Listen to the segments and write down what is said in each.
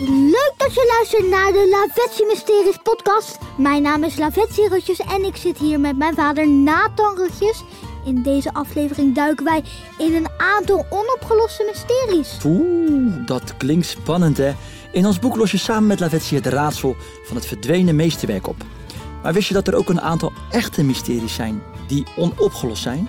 Leuk dat je luistert naar de Lavetsi Mysteries podcast. Mijn naam is Lavetsi Rutjes en ik zit hier met mijn vader Nathan Rutjes. In deze aflevering duiken wij in een aantal onopgeloste mysteries. Oeh, dat klinkt spannend hè. In ons boek los je samen met Lavetsi het raadsel van het verdwenen meesterwerk op. Maar wist je dat er ook een aantal echte mysteries zijn die onopgelost zijn?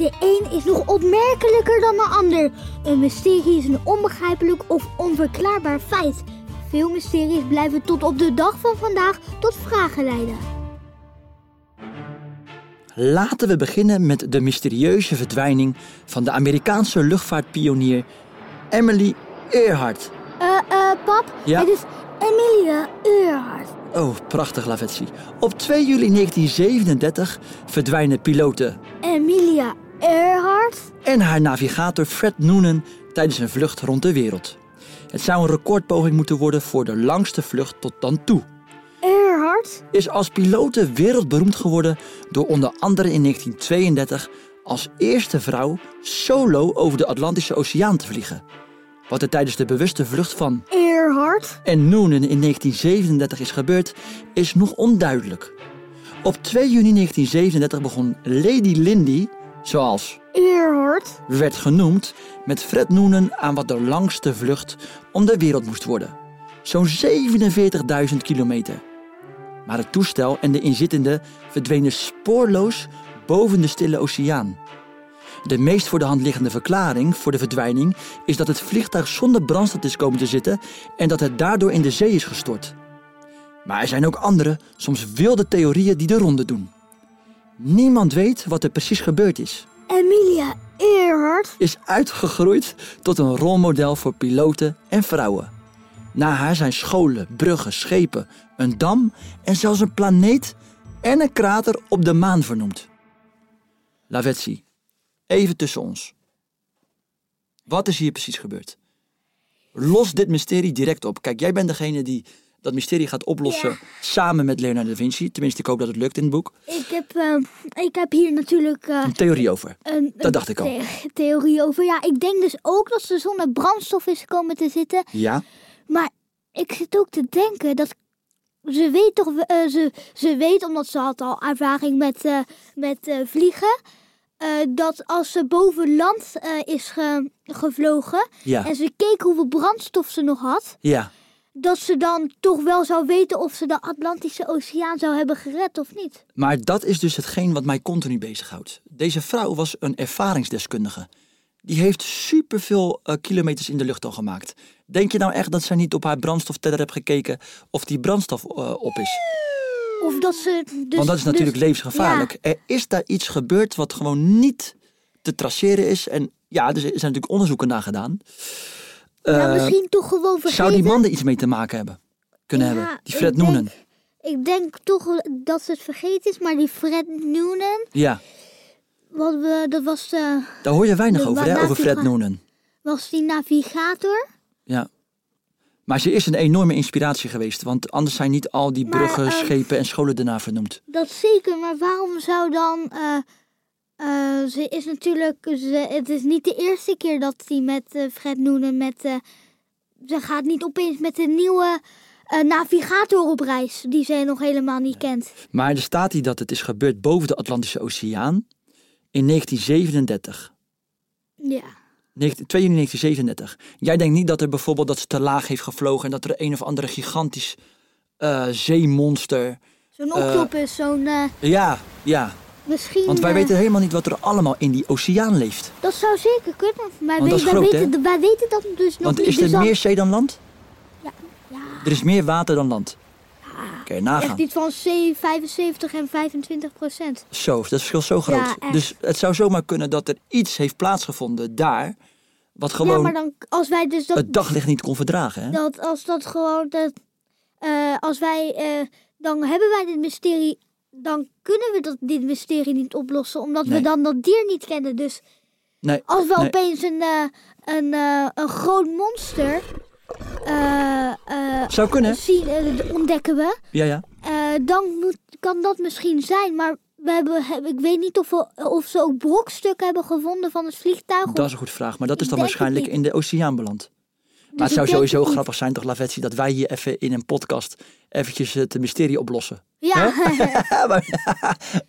De een is nog opmerkelijker dan de ander. Een mysterie is een onbegrijpelijk of onverklaarbaar feit. Veel mysteries blijven tot op de dag van vandaag tot vragen leiden. Laten we beginnen met de mysterieuze verdwijning van de Amerikaanse luchtvaartpionier Emily Earhart. Eh, eh, pap, Ja? het is Emilia Earhart. Oh, prachtig Lavetsi. Op 2 juli 1937 verdwijnen piloten Emilia Earhart? en haar navigator Fred Noonan tijdens een vlucht rond de wereld. Het zou een recordpoging moeten worden voor de langste vlucht tot dan toe. Earhart? Is als pilote wereldberoemd geworden door onder andere in 1932 als eerste vrouw solo over de Atlantische Oceaan te vliegen. Wat er tijdens de bewuste vlucht van Earhart? en Noonan in 1937 is gebeurd, is nog onduidelijk. Op 2 juni 1937 begon Lady Lindy, zoals werd genoemd, met Fred Noonan aan wat de langste vlucht om de wereld moest worden. Zo'n 47.000 kilometer. Maar het toestel en de inzittenden verdwenen spoorloos boven de Stille Oceaan. De meest voor de hand liggende verklaring voor de verdwijning is dat het vliegtuig zonder brandstof is komen te zitten en dat het daardoor in de zee is gestort. Maar er zijn ook andere, soms wilde theorieën die de ronde doen. Niemand weet wat er precies gebeurd is Emilia Earhart? is uitgegroeid tot een rolmodel voor piloten en vrouwen. Na haar zijn scholen, bruggen, schepen, een dam en zelfs een planeet en een krater op de maan vernoemd. Lavetsi, even tussen ons. Wat is hier precies gebeurd? Los dit mysterie direct op. Kijk, jij bent degene die dat mysterie gaat oplossen Ja. samen met Leonardo da Vinci. Tenminste, ik hoop dat het lukt in het boek. Ik heb, eh, ik heb hier natuurlijk eh, Een theorie over. een, Dat dacht ik al. the- theorie over. Ja, ik denk dus ook dat ze zonder brandstof is komen te zitten. Ja? Maar ik zit ook te denken dat ze weet toch, eh, ze, ze weet omdat ze had al ervaring met, met vliegen. dat als ze boven land is ge- gevlogen Ja. en ze keek hoeveel brandstof ze nog had, Ja. Dat ze dan toch wel zou weten of ze de Atlantische Oceaan zou hebben gered of niet. Maar dat is dus hetgeen wat mij continu bezighoudt. Deze vrouw was een ervaringsdeskundige. Die heeft superveel eh, kilometers in de lucht al gemaakt. Denk je nou echt dat zij niet op haar brandstofteller heeft gekeken of die brandstof eh, op is? Of dat ze dus, Want dat is natuurlijk dus- levensgevaarlijk. Er is daar iets gebeurd wat gewoon niet te traceren is. En ja, er zijn natuurlijk onderzoeken naar gedaan. Ja, Eh, misschien toch gewoon vergeten. zou die man er iets mee te maken hebben? Kunnen Ja, hebben? Die ik Fred denk- Noonan. Ik denk toch dat ze het vergeten is, maar die Fred Noonan, Ja, wat we, dat was, de, daar hoor je weinig De over, hè? Over Fred Noonan. was die navigator. Ja. Maar ze is een enorme inspiratie geweest, want anders zijn niet al die Maar, bruggen, ehm, schepen en scholen daarna vernoemd. Dat zeker, maar waarom zou dan... eh, eh, ze is natuurlijk... Ze, het is niet de eerste keer dat hij met eh, Fred Noonan met... eh, ze gaat niet opeens met een nieuwe navigator op reis, die ze nog helemaal niet kent. Maar er staat hier dat het is gebeurd boven de Atlantische Oceaan in 1937. Ja. 19 2 juni 1937. Jij denkt niet dat er bijvoorbeeld dat ze te laag heeft gevlogen en dat er een of andere gigantisch zeemonster. Zo'n octopus, zo'n... Ja, ja. Misschien... Want wij eh, weten helemaal niet wat er allemaal in die oceaan leeft. Dat zou zeker kunnen, maar Want dat is groot, weten, wij weten dat dus nog Want niet. is dus er dan- meer zee dan land? Ja, Er is meer water dan land. Je nagaan. echt iets van C 75 en 25 procent. Zo, dat verschil zo groot. Ja, dus het zou zomaar kunnen dat er iets heeft plaatsgevonden daar, wat Ja, gewoon maar dan als wij dus dat, het daglicht niet kon verdragen. Hè? dat als dat gewoon dat, eh, als wij eh, dan hebben wij dit mysterie, dan kunnen we dat dit mysterie niet oplossen, omdat Nee. we dan dat dier niet kennen. Dus Nee, als we nee. opeens een eh, een, eh, een groot monster eh, Zou kunnen. zien, ontdekken we. Ja, ja. Dan moet, kan dat misschien zijn, maar we hebben, heb- ik weet niet of, we, of ze ook brokstukken hebben gevonden van het vliegtuig. Dat is een goede vraag. Maar dat is dan waarschijnlijk in de oceaan beland. Maar het zou sowieso niet. grappig zijn, toch, Lavetsi, dat wij hier even in een podcast eventjes het mysterie oplossen. Ja, maar maar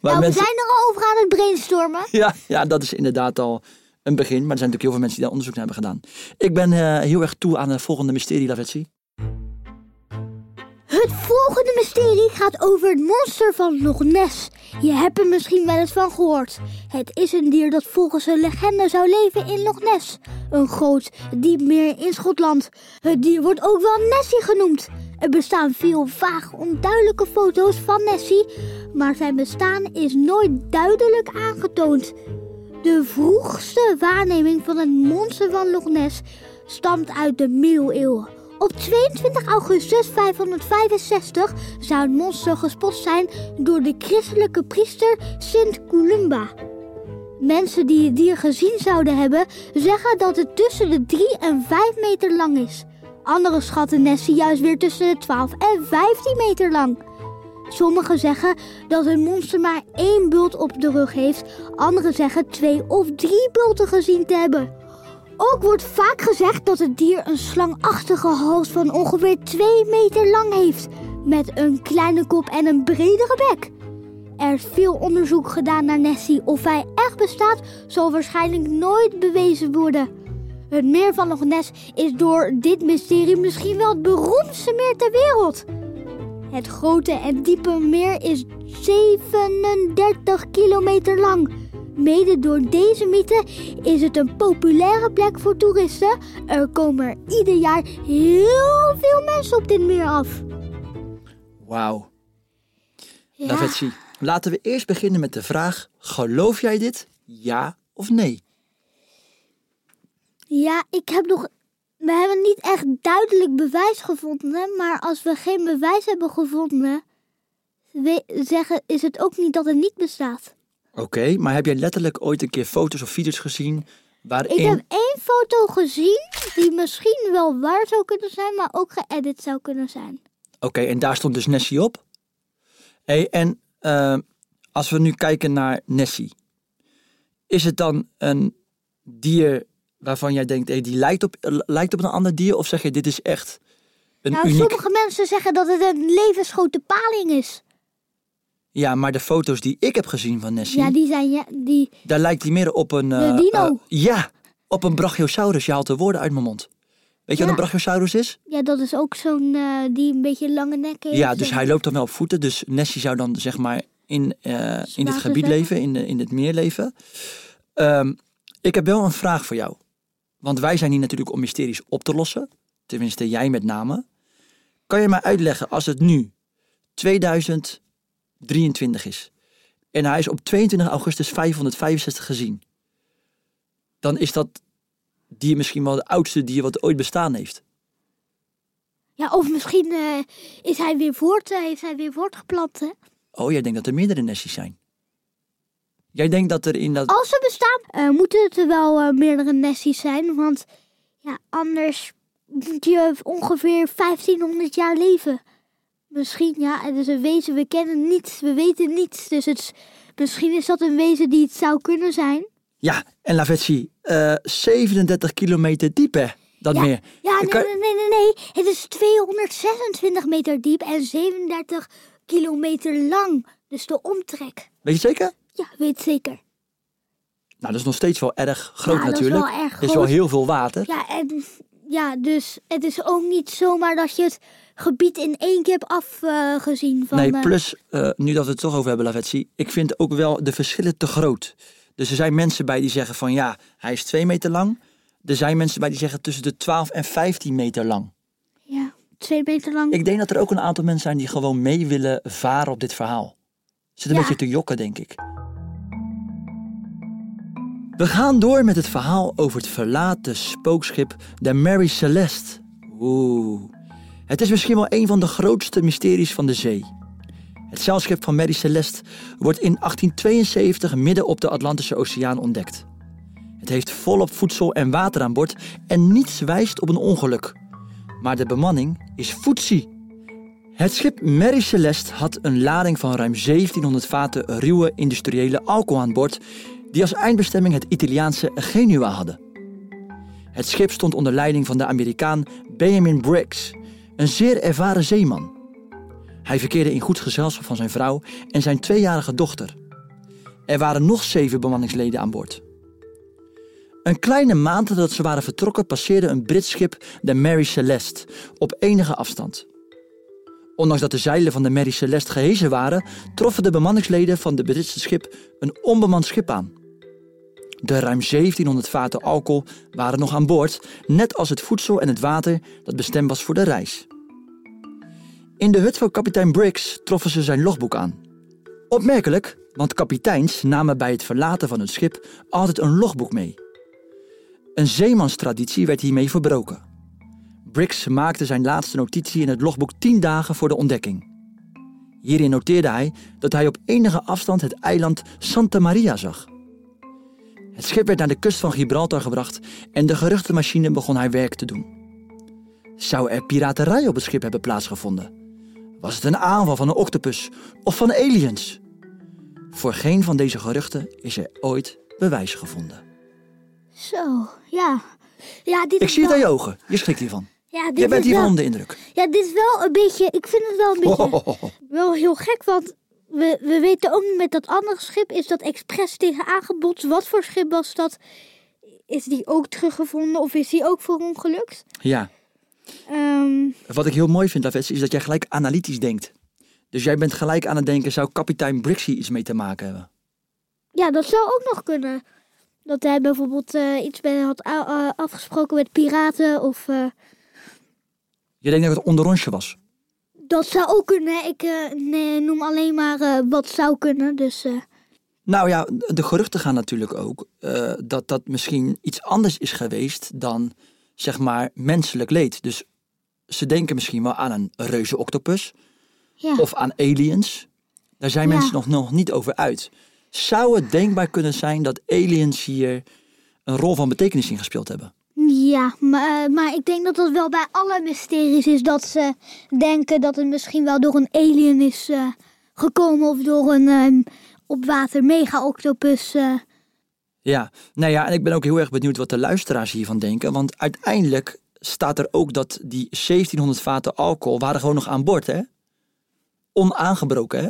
nou, we zijn er al over aan het brainstormen. ja, ja, dat is inderdaad al een begin. Maar er zijn natuurlijk heel veel mensen die daar onderzoek naar hebben gedaan. Ik ben eh, heel erg toe aan het volgende mysterie, Lavetsi. Het volgende mysterie gaat over het monster van Loch Ness. Je hebt er misschien wel eens van gehoord. Het is een dier dat volgens een legende zou leven in Loch Ness. Een groot, diep meer in Schotland. Het dier wordt ook wel Nessie genoemd. Er bestaan veel vaag onduidelijke foto's van Nessie, maar zijn bestaan is nooit duidelijk aangetoond. De vroegste waarneming van het monster van Loch Ness stamt uit de middeleeuwen. Op 22 augustus 565 zou het monster gespot zijn door de christelijke priester Sint Columba. Mensen die het dier gezien zouden hebben, zeggen dat het tussen de 3 en 5 meter lang is. Anderen schatten Nessie juist weer tussen de 12 en 15 meter lang. Sommigen zeggen dat het monster maar één bult op de rug heeft. Anderen zeggen twee of drie bulten gezien te hebben. Ook wordt vaak gezegd dat het dier een slangachtige hals van ongeveer 2 meter lang heeft. Met een kleine kop en een bredere bek. Er is veel onderzoek gedaan naar Nessie. Of hij echt bestaat, zal waarschijnlijk nooit bewezen worden. Het meer van Loch Ness is door dit mysterie misschien wel het beroemdste meer ter wereld. Het grote en diepe meer is 37 kilometer lang. Mede door deze mythe is het een populaire plek voor toeristen. Er komen er ieder jaar heel veel mensen op dit meer af. Wauw. Ja, Lavetsi, laten we eerst beginnen met de vraag: geloof jij dit? Ja of nee? ja, ik heb nog. We hebben niet echt duidelijk bewijs gevonden, maar als we geen bewijs hebben gevonden, zeggen, is het ook niet dat het niet bestaat. Oké, maar heb jij letterlijk ooit een keer foto's of video's gezien waarin... Ik heb één foto gezien die misschien wel waar zou kunnen zijn, maar ook geëdit zou kunnen zijn. Oké, en daar stond dus Nessie op. Hey, en eh, als we nu kijken naar Nessie, is het dan een dier waarvan jij denkt, hey, die lijkt op, lijkt op een ander dier? Of zeg je, dit is echt een Nou, uniek... sommige mensen zeggen dat het een levensgrote paling is. Ja, maar de foto's die ik heb gezien van Nessie, Ja, die zijn ja, die. daar lijkt hij meer op een... eh, dino. eh, ja, op een brachiosaurus. Je haalt de woorden uit mijn mond. Weet je Ja. wat een brachiosaurus is? Ja, dat is ook zo'n eh, die een beetje lange nek heeft. Ja, dus hij loopt dan wel op voeten. Dus Nessie zou dan zeg maar in, eh, in dit gebied leven, in, de, in het meer leven. Ehm, ik heb wel een vraag voor jou. Want wij zijn hier natuurlijk om mysteries op te lossen. Tenminste, jij met name. Kan je mij uitleggen als het nu 2023 is. En hij is op 22 augustus 565 gezien. Dan is dat dier misschien wel de oudste dier wat ooit bestaan heeft. Ja, of misschien eh, is hij weer voort, eh, heeft hij weer voortgeplant. Hè? Oh, jij denkt dat er meerdere Nessies zijn? Jij denkt dat er in dat... Als ze bestaan, eh, moeten het er wel eh, meerdere Nessies zijn. Want ja, anders moet je ongeveer 1500 jaar leven. Misschien, ja, het is een wezen, we kennen niets, we weten niets. Dus het, is- misschien is dat een wezen die het zou kunnen zijn. Ja, en Lavetsi, eh 37 kilometer diep hè, dat Ja, meer. Ja, nee, kan- nee, nee, nee, nee. Het is 226 meter diep en 37 kilometer lang. Dus de omtrek. Weet je zeker? Ja, weet zeker. Nou, dat is nog steeds wel erg groot Ja, dat is natuurlijk. wel erg Er is wel groot. heel veel water. Ja, en ja, dus het is ook niet zomaar dat je het gebied in één keer hebt afgezien. van, nee, eh, plus, eh, nu dat we het toch over hebben, Lavetsi, ik vind ook wel de verschillen te groot. Dus er zijn mensen bij die zeggen van ja, hij is 2 meter lang. Er zijn mensen bij die zeggen tussen de 12 en 15 meter lang. Ja, twee meter lang. Ik denk dat er ook een aantal mensen zijn die gewoon mee willen varen op dit verhaal. Zit een Ja. beetje te jokken, denk ik. We gaan door met het verhaal over het verlaten spookschip de Mary Celeste. Oeh. Het is misschien wel een van de grootste mysteries van de zee. Het zeilschip van Mary Celeste wordt in 1872 midden op de Atlantische Oceaan ontdekt. Het heeft volop voedsel en water aan boord en niets wijst op een ongeluk. Maar de bemanning is voetzie. Het schip Mary Celeste had een lading van ruim 1700 vaten ruwe industriële alcohol aan boord, die als eindbestemming het Italiaanse Genua hadden. Het schip stond onder leiding van de Amerikaan Benjamin Briggs, een zeer ervaren zeeman. Hij verkeerde in goed gezelschap van zijn vrouw en zijn tweejarige dochter. Er waren nog zeven bemanningsleden aan boord. Een kleine maand nadat ze waren vertrokken passeerde een Brits schip de Mary Celeste op enige afstand. Ondanks dat de zeilen van de Mary Celeste gehezen waren, troffen de bemanningsleden van de Britse schip een onbemand schip aan. De ruim 1700 vaten alcohol waren nog aan boord, net als het voedsel en het water dat bestemd was voor de reis. In de hut van kapitein Briggs troffen ze zijn logboek aan. Opmerkelijk, want kapiteins namen bij het verlaten van hun schip altijd een logboek mee. Een zeemanstraditie werd hiermee verbroken. Briggs maakte zijn laatste notitie in het logboek tien dagen voor de ontdekking. Hierin noteerde hij dat hij op enige afstand het eiland Santa Maria zag. Het schip werd naar de kust van Gibraltar gebracht en de geruchtenmachine begon haar werk te doen. Zou er piraterij op het schip hebben plaatsgevonden? Was het een aanval van een octopus of van aliens? Voor geen van deze geruchten is er ooit bewijs gevonden. Zo, ja. ja dit Ik is zie het wel- aan je ogen. Je schrikt hiervan. Ja, dit Je bent hiervan wel, onder de indruk. Ja, dit is wel een beetje... Ik vind het wel een beetje... Wel heel gek, want we, we weten ook niet met dat andere schip... Is dat expres tegen aangebotst? Wat voor schip was dat? Is die ook teruggevonden of is die ook verongelukt? Ja, Ehm wat ik heel mooi vind, Lavetsi, is dat jij gelijk analytisch denkt. Dus jij bent gelijk aan het denken, zou kapitein Briggs hier iets mee te maken hebben? ja, dat zou ook nog kunnen. Dat hij bijvoorbeeld eh, iets bij had afgesproken met piraten of... eh, Je denkt dat het onderronsje was. Dat zou ook kunnen. Ik eh, nee, noem alleen maar eh, wat zou kunnen, dus... eh, Nou ja, de geruchten gaan natuurlijk ook dat dat misschien iets anders is geweest dan, zeg maar, menselijk leed. Dus ze denken misschien wel aan een reuze octopus ja. of aan aliens. Daar zijn Ja. mensen nog, nog niet over uit. Zou het denkbaar kunnen zijn dat aliens hier een rol van betekenis in gespeeld hebben? Ja, maar, eh, maar ik denk dat dat wel bij alle mysteries is dat ze denken dat het misschien wel door een alien is eh, gekomen of door een ehm, op water mega-octopus. eh. Ja, nou ja, en ik ben ook heel erg benieuwd wat de luisteraars hiervan denken. Want uiteindelijk staat er ook dat die 1700 vaten alcohol waren gewoon nog aan boord, hè? Onaangebroken, hè?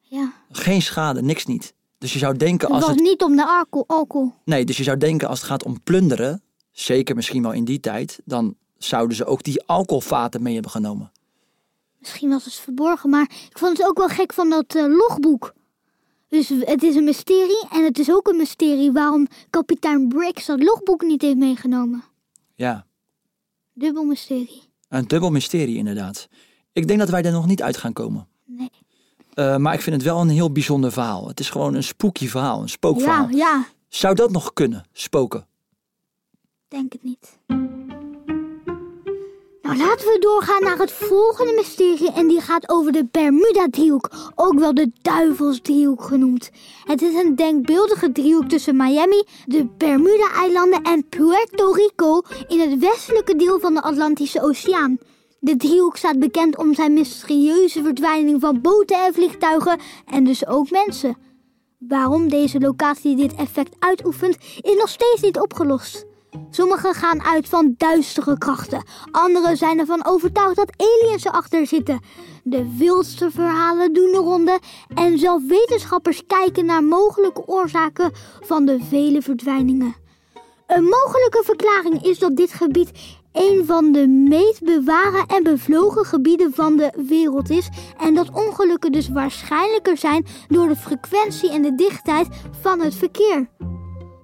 ja, Geen schade, niks niet. Dus je zou denken het als was het. niet om de alcohol. alcohol. Nee, dus je zou denken als het gaat om plunderen, zeker misschien wel in die tijd, dan zouden ze ook die alcoholvaten mee hebben genomen. Misschien was het verborgen, maar ik vond het ook wel gek van dat eh, logboek. Dus het is een mysterie en het is ook een mysterie waarom kapitein Briggs dat logboek niet heeft meegenomen. Ja, Dubbel mysterie. een dubbel mysterie inderdaad. Ik denk dat wij er nog niet uit gaan komen. Nee. Eh, maar ik vind het wel een heel bijzonder verhaal. Het is gewoon een spooky verhaal, een spookverhaal. Ja, ja, Zou dat nog kunnen, spoken? Denk het niet. Nou, laten we doorgaan naar het volgende mysterie en die gaat over de Bermuda-driehoek, ook wel de Duivelsdriehoek genoemd. Het is een denkbeeldige driehoek tussen Miami, de Bermuda-eilanden en Puerto Rico in het westelijke deel van de Atlantische Oceaan. De driehoek staat bekend om zijn mysterieuze verdwijning van boten en vliegtuigen en dus ook mensen. Waarom deze locatie dit effect uitoefent, is nog steeds niet opgelost. Sommigen gaan uit van duistere krachten. Anderen zijn ervan overtuigd dat aliens erachter zitten. De wildste verhalen doen de ronde. En zelfs wetenschappers kijken naar mogelijke oorzaken van de vele verdwijningen. Een mogelijke verklaring is dat dit gebied een van de meest bewaren en bevlogen gebieden van de wereld is. En dat ongelukken dus waarschijnlijker zijn door de frequentie en de dichtheid van het verkeer.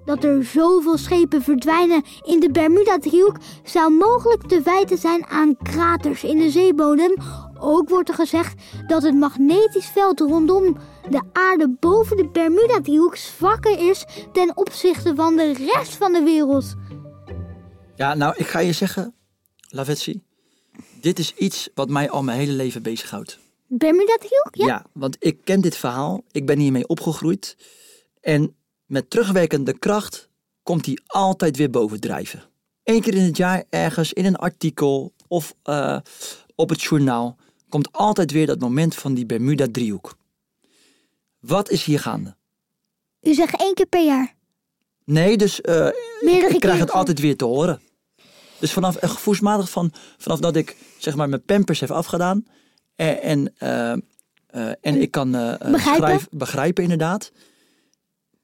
Dat er zoveel schepen verdwijnen in de Bermuda-driehoek zou mogelijk te wijten zijn aan kraters in de zeebodem. Ook wordt er gezegd dat het magnetisch veld rondom de aarde boven de Bermuda-driehoek zwakker is ten opzichte van de rest van de wereld. Ja, nou, ik ga je zeggen, Lavetsi, dit is iets wat mij al mijn hele leven bezighoudt. Bermuda-driehoek? Ja? Ja, want ik ken dit verhaal, ik ben hiermee opgegroeid. En met terugwerkende kracht komt hij altijd weer bovendrijven. Eén keer in het jaar ergens in een artikel of eh, op het journaal komt altijd weer dat moment van die Bermuda-driehoek. Wat is hier gaande? U zegt één keer per jaar. Nee, dus Meerdere ik krijg het altijd weer te horen. Dus vanaf eh, gevoelsmatig van, vanaf dat ik zeg maar mijn pampers heb afgedaan en, en, en ik kan Begrijpen? schrijf- begrijpen inderdaad,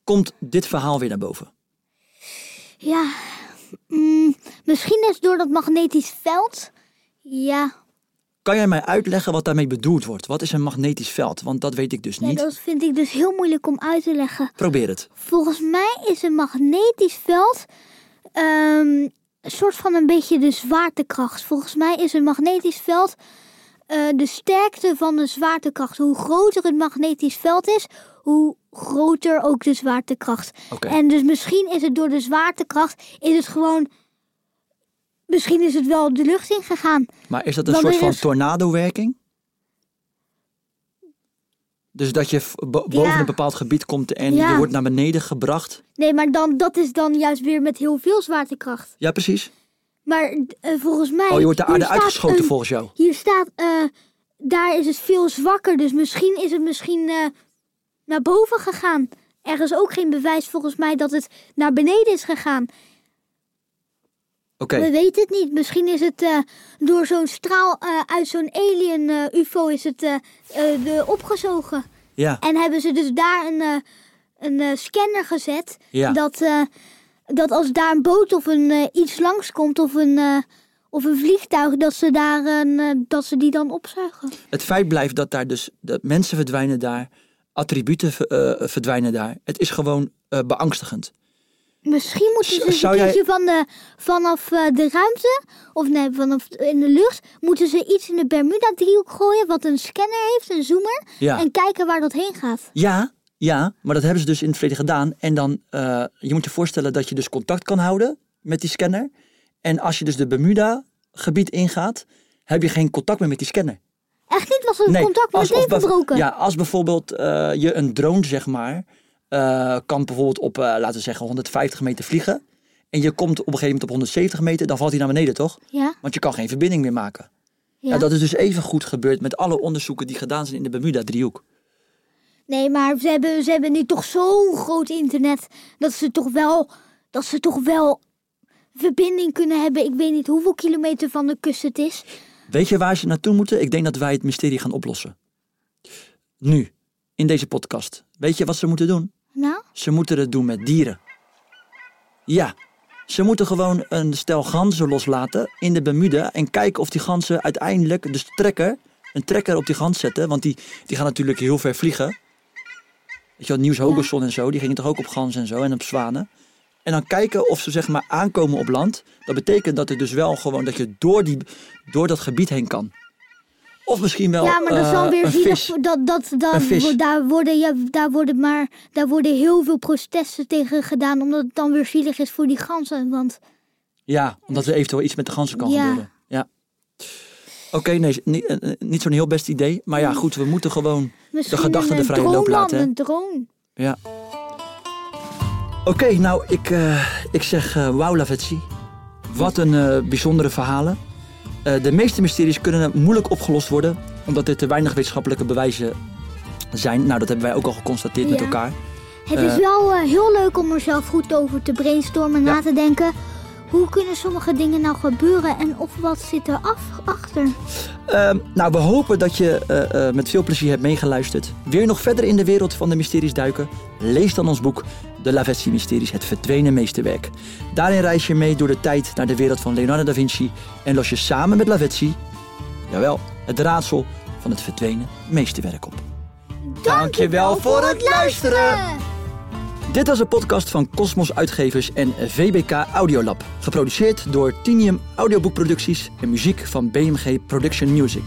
komt dit verhaal weer naar boven. Ja, mm, misschien is door dat magnetisch veld. Ja, Kan jij mij uitleggen wat daarmee bedoeld wordt? Wat is een magnetisch veld? Want dat weet ik dus niet. dat vind ik dus heel moeilijk om uit te leggen. Probeer het. Volgens mij is een magnetisch veld ehm, een soort van een beetje de zwaartekracht. Volgens mij is een magnetisch veld eh, de sterkte van de zwaartekracht. Hoe groter het magnetisch veld is, hoe groter ook de zwaartekracht. En dus misschien is het door de zwaartekracht, is het gewoon... Misschien is het wel de lucht ingegaan. Maar is dat een Want soort van is- tornado-werking? Dus dat je boven Ja. een bepaald gebied komt en Ja. je wordt naar beneden gebracht? Nee, maar dan, dat is dan juist weer met heel veel zwaartekracht. Ja, precies. Maar eh, volgens mij... Oh, je wordt de aarde uitgeschoten een- volgens jou. Hier staat, eh, daar is het veel zwakker. Dus misschien is het misschien eh, naar boven gegaan. Er is ook geen bewijs volgens mij dat het naar beneden is gegaan. Oké, We weten het niet. Misschien is het door zo'n straal uit zo'n alien UFO is het de opgezogen. ja. En hebben ze dus daar een, een scanner gezet. Ja. Dat, dat als daar een boot of een, eh, iets langskomt of een, eh, of een vliegtuig, dat ze, daar, een, eh, dat ze die dan opzuigen. Het feit blijft dat daar dus de mensen verdwijnen daar, attributen verdwijnen daar. Het is gewoon beangstigend. Misschien moeten ze zou een jij- van de, vanaf de ruimte, of nee, vanaf in de lucht, moeten ze iets in de Bermuda-driehoek gooien wat een scanner heeft, een zoomer, Ja. en kijken waar dat heen gaat. Ja, ja, maar dat hebben ze dus in het verleden gedaan. En dan, eh, je moet je voorstellen dat je dus contact kan houden met die scanner. En als je dus de Bermuda-gebied ingaat, heb je geen contact meer met die scanner. Echt niet, was het contact meteen of bev- verbroken. Ja, als bijvoorbeeld eh, je een drone, zeg maar, eh, kan bijvoorbeeld op, laten we zeggen, 150 meter vliegen. En je komt op een gegeven moment op 170 meter, dan valt hij naar beneden, toch? Ja, Want je kan geen verbinding meer maken. ja. Ja. dat is dus even goed gebeurd met alle onderzoeken die gedaan zijn in de Bermuda-driehoek. Nee, maar ze hebben, ze hebben nu toch zo'n groot internet dat ze toch wel, dat ze toch wel verbinding kunnen hebben. Ik weet niet hoeveel kilometer van de kust het is. Weet je waar ze naartoe moeten? Ik denk dat wij het mysterie gaan oplossen. Nu, in deze podcast. Weet je wat ze moeten doen? Nou, Ze moeten het doen met dieren. Ja, ze moeten gewoon een stel ganzen loslaten in de Bermuda en kijken of die ganzen uiteindelijk, dus trekker, een trekker op die gans zetten, want die, die gaan natuurlijk heel ver vliegen. Weet je wel, Nieuws Hogerson en zo, die gingen toch ook op ganzen en zo en op zwanen. En dan kijken of ze zeg maar aankomen op land. Dat betekent dat het dus wel gewoon dat je door, die, door dat gebied heen kan. Of misschien wel ja, maar dat is dan eh, weer zielig. Dat, dat, dat, daar, worden, ja, daar, worden maar, daar worden heel veel protesten tegen gedaan. Omdat het dan weer zielig is voor die ganzen. Want Ja, omdat er eventueel iets met de ganzen kan Ja. gebeuren. Ja. Oké, nee, niet, eh, eh, niet zo'n heel best idee. Maar ja, goed, we moeten gewoon misschien gedachten de vrije loop laten. hè? Een drone. Ja. Oké, nou, ik, eh, ik zeg wauw, Lavetsi. Wat een bijzondere verhalen. De meeste mysteries kunnen moeilijk opgelost worden, omdat er te weinig wetenschappelijke bewijzen zijn. Nou, dat hebben wij ook al geconstateerd met elkaar. Het is wel heel leuk om er zelf goed over te brainstormen, Ja. na te denken. Hoe kunnen sommige dingen nou gebeuren en of wat zit er af, achter? Ehm, nou, we hopen dat je eh, eh, met veel plezier hebt meegeluisterd. Je nog verder in de wereld van de mysteries duiken? Lees dan ons boek De Lavezzi Mysteries, het verdwenen meesterwerk. Daarin reis je mee door de tijd naar de wereld van Leonardo da Vinci en los je samen met Lavezzi, jawel, het raadsel van het verdwenen meesterwerk op. Dankjewel voor het luisteren! Dit was een podcast van Cosmos Uitgevers en VBK Audiolab. Geproduceerd door Tinium Audioboekproducties en muziek van BMG Production Music.